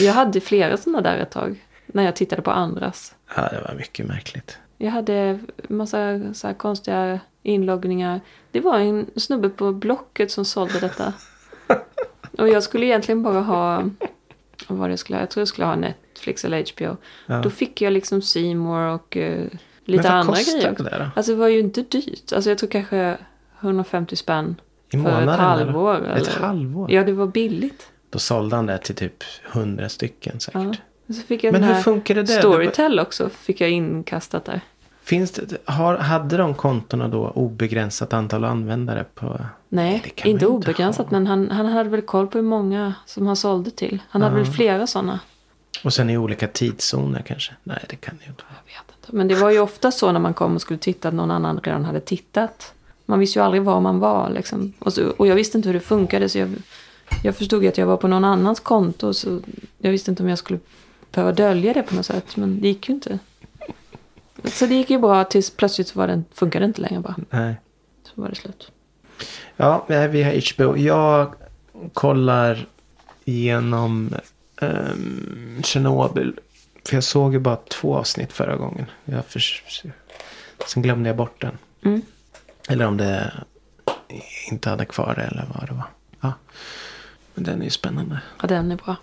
Speaker 3: jag hade flera sådana där ett tag. När jag tittade på andras.
Speaker 2: Ja, det var mycket märkligt.
Speaker 3: Jag hade massa så konstiga inloggningar. Det var en snubbe på Blocket som sålde detta. Och jag skulle egentligen bara ha... Vad det jag skulle? Jag tror jag skulle ha Netflix eller HBO.
Speaker 2: Ja.
Speaker 3: Då fick jag liksom More och eh, lite
Speaker 2: Men vad
Speaker 3: andra
Speaker 2: kostar
Speaker 3: grejer.
Speaker 2: det där då?
Speaker 3: Alltså det var ju inte dyrt. Alltså jag tror kanske 150 spänn.
Speaker 2: I
Speaker 3: för
Speaker 2: månaden?
Speaker 3: ett halvår.
Speaker 2: Eller?
Speaker 3: Eller?
Speaker 2: Ett halvår?
Speaker 3: Ja, det var billigt.
Speaker 2: Då sålde han det till typ hundra stycken säkert.
Speaker 3: Ja. Så fick jag
Speaker 2: Men
Speaker 3: den
Speaker 2: hur funkar det där?
Speaker 3: Storytel också. Fick jag inkastat där.
Speaker 2: Finns det, har, hade de kontona då obegränsat antal användare på...
Speaker 3: Nej, inte obegränsat.
Speaker 2: ha.
Speaker 3: Men han, han hade väl koll på hur många som han sålde till. Han hade
Speaker 2: Ja.
Speaker 3: väl flera sådana.
Speaker 2: Och sen i olika tidszoner kanske? Nej, det kan det ju inte vara.
Speaker 3: Jag vet inte. Men det var ju ofta så när man kom och skulle titta att någon annan redan hade tittat. Man visste ju aldrig var man var. Liksom. Och, så, och jag visste inte hur det funkade. Så jag, jag förstod att jag var på någon annans konto. Så jag visste inte om jag skulle behöva dölja det på något sätt. Men det gick ju inte. Så det gick ju bra tills plötsligt var det, funkade det inte längre bara.
Speaker 2: Nej.
Speaker 3: Så var det slut.
Speaker 2: Ja, vi har HBO. Jag kollar igenom um, Chernobyl. För jag såg ju bara två avsnitt förra gången. Jag för... Sen glömde jag bort den.
Speaker 3: Mm.
Speaker 2: Eller om det inte hade kvar det eller vad det var. Ja. Men den är ju spännande.
Speaker 3: Ja, den är bra.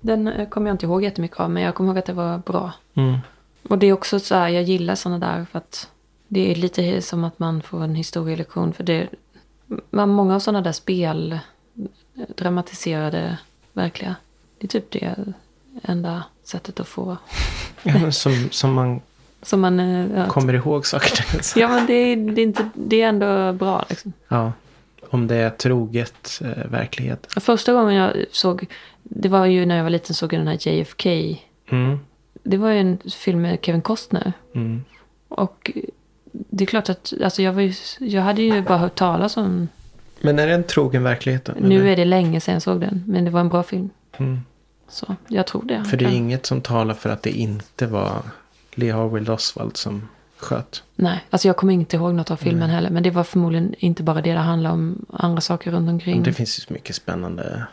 Speaker 3: Den eh, kommer jag inte ihåg jättemycket av. Men jag kommer ihåg att det var bra.
Speaker 2: Mm.
Speaker 3: Och det är också så här, jag gillar sådana där för att det är lite som att man får en historielektion. För det, man, många av sådana där spel, eh, dramatiserade, verkliga. Det är typ det enda sättet att få.
Speaker 2: Ja, som, som man
Speaker 3: Som man, eh, ja,
Speaker 2: kommer ihåg saker. (laughs)
Speaker 3: ja men det är, det, är inte, det är ändå bra liksom.
Speaker 2: ja. Om det är troget eh, verklighet.
Speaker 3: Första gången jag såg, det var ju när jag var liten såg jag den här JFK.
Speaker 2: Mm.
Speaker 3: Det var ju en film med Kevin Costner.
Speaker 2: Mm.
Speaker 3: Och det är klart att, alltså jag, var ju, jag hade ju bara hört talas om
Speaker 2: Men är det en trogen verklighet då?
Speaker 3: Nu är det länge sedan jag såg den, men det var en bra film.
Speaker 2: Mm.
Speaker 3: Så jag tror det.
Speaker 2: För det är inget som talar för att det inte var Lee Harvey Oswald som sköt.
Speaker 3: Nej, alltså jag kommer inte ihåg något av filmen heller. Men det var förmodligen inte bara det det handlade om. Andra saker runt omkring.
Speaker 2: Det
Speaker 3: Det,
Speaker 2: finns ju så mycket spännande.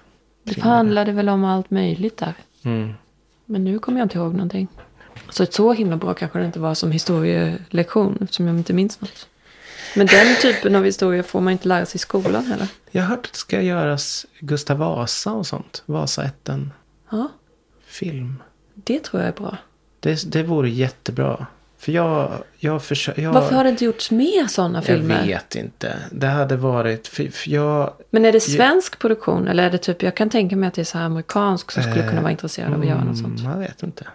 Speaker 2: det.
Speaker 3: handlade väl om allt möjligt där.
Speaker 2: Mm.
Speaker 3: Men nu kommer jag inte ihåg någonting. Så så himla bra kanske det inte var som historielektion. Eftersom jag inte minns något. Men den (laughs) typen av historia får man inte lära sig i skolan heller.
Speaker 2: Jag har hört att det ska göras Gustav Vasa och sånt. Vasaätten
Speaker 3: Ja,
Speaker 2: film.
Speaker 3: det tror jag är bra.
Speaker 2: Det, det vore jättebra. För jag, jag försöker... Jag,
Speaker 3: Varför har det inte gjorts mer sådana
Speaker 2: jag
Speaker 3: filmer?
Speaker 2: vet inte. Det hade varit... För, för jag...
Speaker 3: Men är det svensk produktion? Eller är det typ, jag kan tänka mig att det är så här amerikansk som skulle kunna vara intresserad av att göra något sånt.
Speaker 2: Mm, Jag vet inte.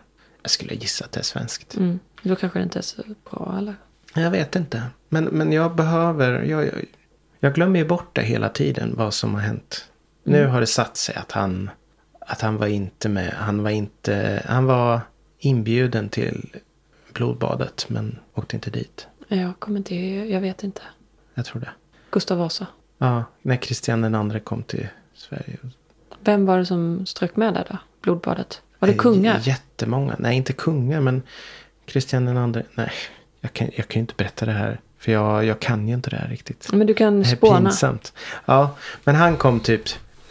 Speaker 2: Jag skulle gissa att det är svenskt.
Speaker 3: Mm. Då kanske det inte är så bra eller?
Speaker 2: Jag vet inte. Men, men jag behöver... Jag, jag, jag glömmer ju bort det hela tiden. Vad som har hänt. Nu har det satt sig att han... Att han var inte med. Han var inte... Han var inbjuden till blodbadet. Men åkte inte dit.
Speaker 3: Jag kommer inte, jag vet inte.
Speaker 2: Jag tror det.
Speaker 3: Gustav Vasa.
Speaker 2: Ja, när Kristian den andra kom till Sverige.
Speaker 3: Vem var det som strök med där då? Blodbadet? Var det kungar?
Speaker 2: J- Jättemånga. Nej, inte kungar, men Kristian den andra. Nej, jag kan, jag kan ju inte berätta det här. För jag, jag kan ju inte det här riktigt.
Speaker 3: Men du kan
Speaker 2: Det är
Speaker 3: spåna.
Speaker 2: pinsamt. Ja, men han kom typ.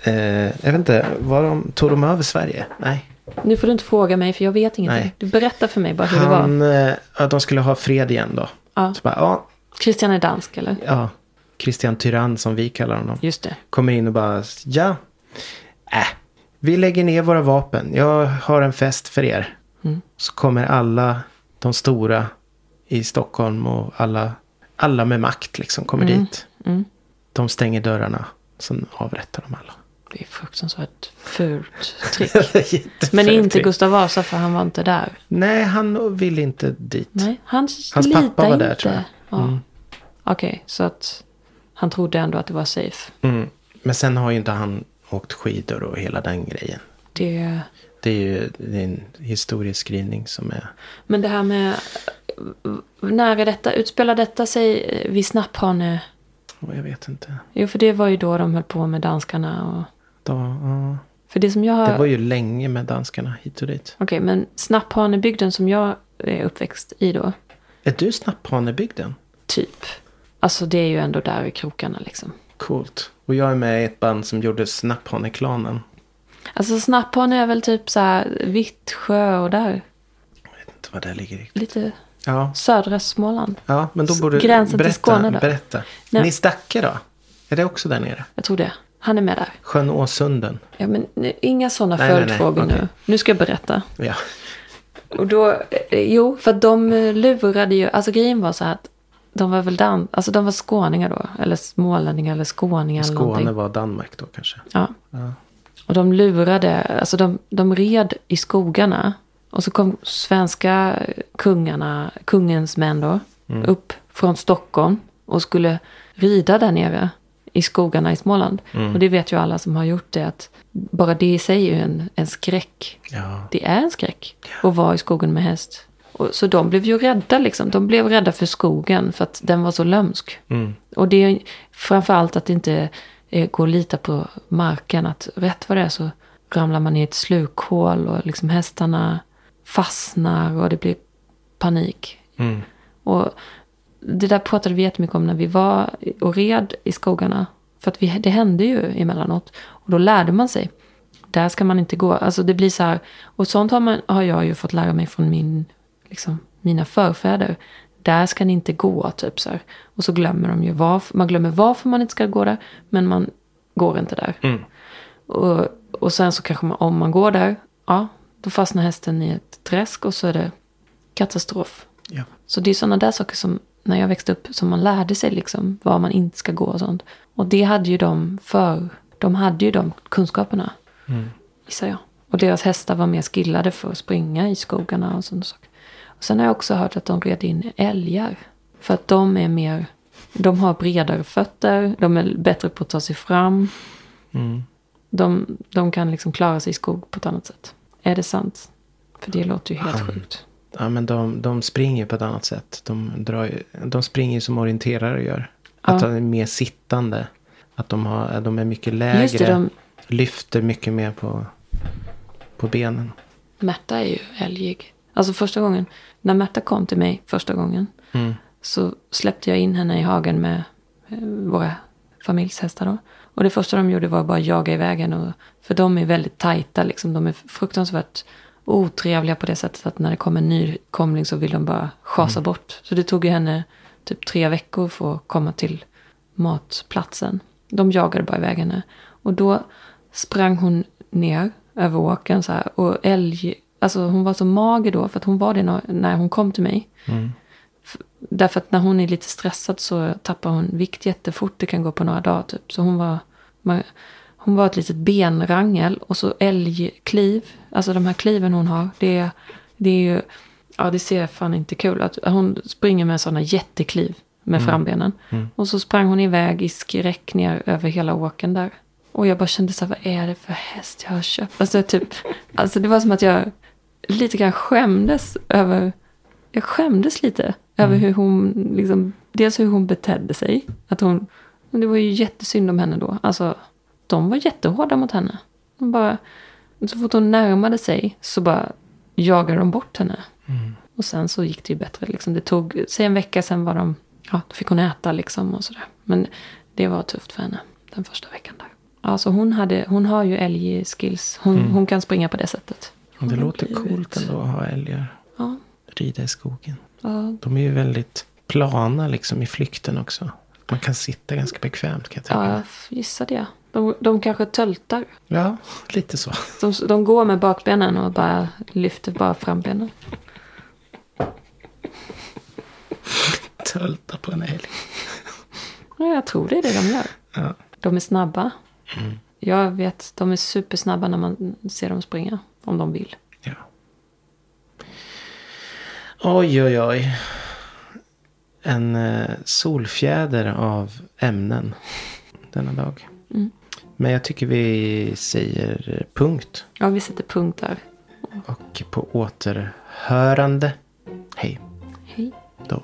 Speaker 2: Eh, jag vet inte, var de, tog de över Sverige? Nej.
Speaker 3: Nu får du inte fråga mig för jag vet ingenting.
Speaker 2: Nej.
Speaker 3: Du berättar för mig bara hur det var.
Speaker 2: Han, eh, ja, de skulle ha fred igen då.
Speaker 3: Ja.
Speaker 2: Så bara, ja,
Speaker 3: Christian är dansk eller?
Speaker 2: ja. Christian Tyrann som vi kallar honom.
Speaker 3: Just det.
Speaker 2: Kommer in och bara, ja. Äh, vi lägger ner våra vapen. Jag har en fest för er.
Speaker 3: Mm.
Speaker 2: Så kommer alla de stora i Stockholm och alla, alla med makt liksom kommer dit.
Speaker 3: Mm.
Speaker 2: De stänger dörrarna. Sen avrättar de alla.
Speaker 3: Det är fruktansvärt fult trick. (laughs) Men inte
Speaker 2: trick.
Speaker 3: Gustav Vasa för han var inte där.
Speaker 2: Nej, han ville inte dit.
Speaker 3: Nej, han
Speaker 2: Hans pappa var
Speaker 3: inte.
Speaker 2: där, tror jag.
Speaker 3: Ja.
Speaker 2: Mm.
Speaker 3: Okej, så att han trodde ändå att det var safe.
Speaker 2: Mm. Men sen har ju inte han åkt skidor och hela den grejen.
Speaker 3: Det,
Speaker 2: Det är ju det är en historieskrivning som är...
Speaker 3: men det här med... När är detta? Utspelar detta sig vid Snapphane?
Speaker 2: Jag vet inte.
Speaker 3: Jo, för det var ju då de höll på med danskarna. Och,
Speaker 2: Då, ja.
Speaker 3: för det som jag.
Speaker 2: Det var ju länge med danskarna hit och dit.
Speaker 3: Okej, men Snapphanebygden som jag är uppväxt i då,
Speaker 2: Är du Snapphanebygden?
Speaker 3: typ. Alltså det är ju ändå där i krokarna liksom.
Speaker 2: Coolt. Och jag är med i ett band som gjorde Snapphaneklanen.
Speaker 3: Alltså Snapphane är väl typ så här Vittsjö och där.
Speaker 2: Jag vet inte vad det ligger riktigt.
Speaker 3: Lite
Speaker 2: Ja,
Speaker 3: södra Småland.
Speaker 2: ja men då borde
Speaker 3: till
Speaker 2: berätta,
Speaker 3: Skåne då?
Speaker 2: Berätta.
Speaker 3: Nej.
Speaker 2: Nistacke då? Är det också där nere?
Speaker 3: Jag tror det. Han är med där.
Speaker 2: Sjön Åsunden?
Speaker 3: Ja, men nu- inga sådana följdfrågor
Speaker 2: Okej.
Speaker 3: nu. Nu ska jag berätta.
Speaker 2: Ja.
Speaker 3: Och då, eh, jo, för att de eh, lurade ju, alltså grejen var så här att de var väl dan, alltså de var skåningar då, eller smålänningar eller skåningar eller
Speaker 2: Skåne
Speaker 3: någonting.
Speaker 2: var Danmark då kanske.
Speaker 3: Ja.
Speaker 2: Ja.
Speaker 3: Och de lurade, alltså de, de red i skogarna. Och så kom svenska kungarna, kungens män då, upp från Stockholm och skulle rida där nere i skogarna i Småland. Och det vet ju alla som har gjort det att bara det i sig är ju en, en skräck.
Speaker 2: Ja.
Speaker 3: Det är en skräck att vara i skogen med häst. Och, så de blev ju rädda liksom. De blev rädda för skogen för att den var så lömsk.
Speaker 2: Mm.
Speaker 3: Och det är framförallt att det inte eh, går att lita på marken. Att rätt vad det är så ramlar man i ett slukhål och liksom hästarna fastnar och det blir panik.
Speaker 2: Mm.
Speaker 3: Och det där pratade vi jättemycket om när vi var och red i skogarna. För att vi, det hände ju emellanåt. Och då lärde man sig. Där ska man inte gå. Alltså det blir så här. Och sånt har, man, har jag ju fått lära mig från min, liksom, mina förfäder. Där ska ni inte gå, typ så här. Och så glömmer de ju varför. Man glömmer varför man inte ska gå där. Men man går inte där.
Speaker 2: Mm.
Speaker 3: Och, och sen så kanske man, om man går där. Ja, då fastnar hästen i ett träsk och så är det katastrof.
Speaker 2: Ja.
Speaker 3: Så det är sådana där saker som när jag växte upp som man lärde sig liksom var man inte ska gå och sånt. Och det hade ju de för. De hade ju de kunskaperna.
Speaker 2: Mm.
Speaker 3: Gissar jag. Och deras hästar var mer skillade för att springa i skogarna och sådana saker. Och sen har jag också hört att de red in älgar. För att de är mer, de har bredare fötter, de är bättre på att ta sig fram.
Speaker 2: Mm.
Speaker 3: De, de kan liksom klara sig i skog på ett annat sätt. Är det sant? För det låter ju helt sjukt.
Speaker 2: Ja, men de, de springer på ett annat sätt. De, drar, de springer som orienterare gör.
Speaker 3: Ja.
Speaker 2: Att de är mer sittande. Att de, har, de är mycket lägre.
Speaker 3: Det, de,
Speaker 2: Lyfter mycket mer på, på benen.
Speaker 3: Märta är ju älgig. Alltså första gången, när Märta kom till mig första gången.
Speaker 2: Mm.
Speaker 3: Så släppte jag in henne i hagen med eh, våra familjshästar då. Och det första de gjorde var bara jaga iväg henne. Och, för de är väldigt tajta liksom. De är fruktansvärt otrevliga på det sättet att när det kommer en nykomling så vill de bara schasa bort. Så det tog ju henne typ tre veckor för att komma till matplatsen. De jagade bara iväg henne. Och då sprang hon ner över åkern så här. Och älg, alltså hon var så mager då för att hon var det när- när hon kom till mig.
Speaker 2: Mm.
Speaker 3: Därför att när hon är lite stressad så tappar hon vikt jättefort. Det kan gå på några dagar typ. Så hon var, man, hon var ett litet benrangel. Och så älgkliv. Alltså de här kliven hon har. Det, är- det är ju, ja det ser fan inte kul ut. Hon springer med sådana jättekliv med frambenen. Och så sprang hon iväg i skräck ner över hela åken där. Och jag bara kände så här, vad är det för häst jag har köpt? Alltså typ, alltså det var som att jag lite grann skämdes över jag skämdes lite över hur hon, liksom, dels hur hon betedde sig. Att hon, det var ju jättesynd om henne då. Alltså, de var jättehårda mot henne. De bara, så fort hon närmade sig så bara jagade de bort henne. Och sen så gick det ju bättre. Liksom. Det tog, säg en vecka sen var de, ja, då fick hon äta liksom och sådär. Men det var tufft för henne den första veckan där. Alltså hon, hade, hon har ju älgskills. Hon, hon kan springa på det sättet.
Speaker 2: Det
Speaker 3: Hon har
Speaker 2: låter
Speaker 3: blivit-
Speaker 2: coolt ändå att ha älgar.
Speaker 3: Ja,
Speaker 2: Rida i skogen.
Speaker 3: ja,
Speaker 2: De är ju väldigt plana liksom i flykten också. Man kan sitta ganska bekvämt kan jag tänka
Speaker 3: ja jag gissar det. De, de kanske töltar.
Speaker 2: Ja, lite så.
Speaker 3: De, de går med bakbenen och bara lyfter bara frambenen.
Speaker 2: Tölta på en älg.
Speaker 3: Ja, jag tror det är det de gör.
Speaker 2: Ja.
Speaker 3: De är snabba. Jag vet, de är supersnabba när man ser dem springa. Om de vill.
Speaker 2: Ja. Oj, oj, oj. en eh, solfjäder av ämnen denna dag.
Speaker 3: Mm.
Speaker 2: Men jag tycker vi säger punkt.
Speaker 3: Ja, vi sätter punkt där.
Speaker 2: Och på återhörande. Hej
Speaker 3: Hej.
Speaker 2: då.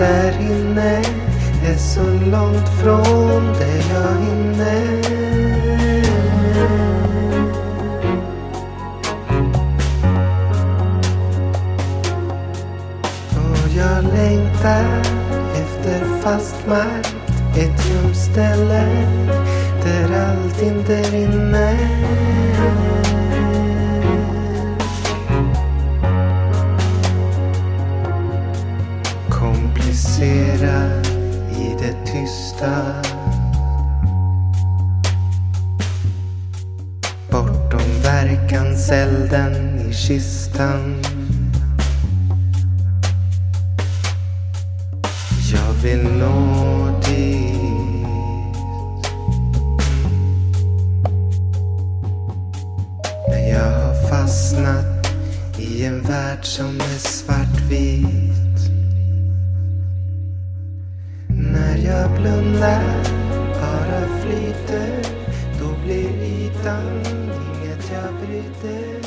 Speaker 2: Där inne är så långt från det jag hinner. Och jag längtar efter fast mark, ett gömställe där allt inte rinner. Komplicerad i det tysta. Bortom verkanselden i kistan. Jag vill nå dit. Men jag har fastnat i en värld som är svartvit. blunda bara flyter. Då blir ytan inget jag bryter.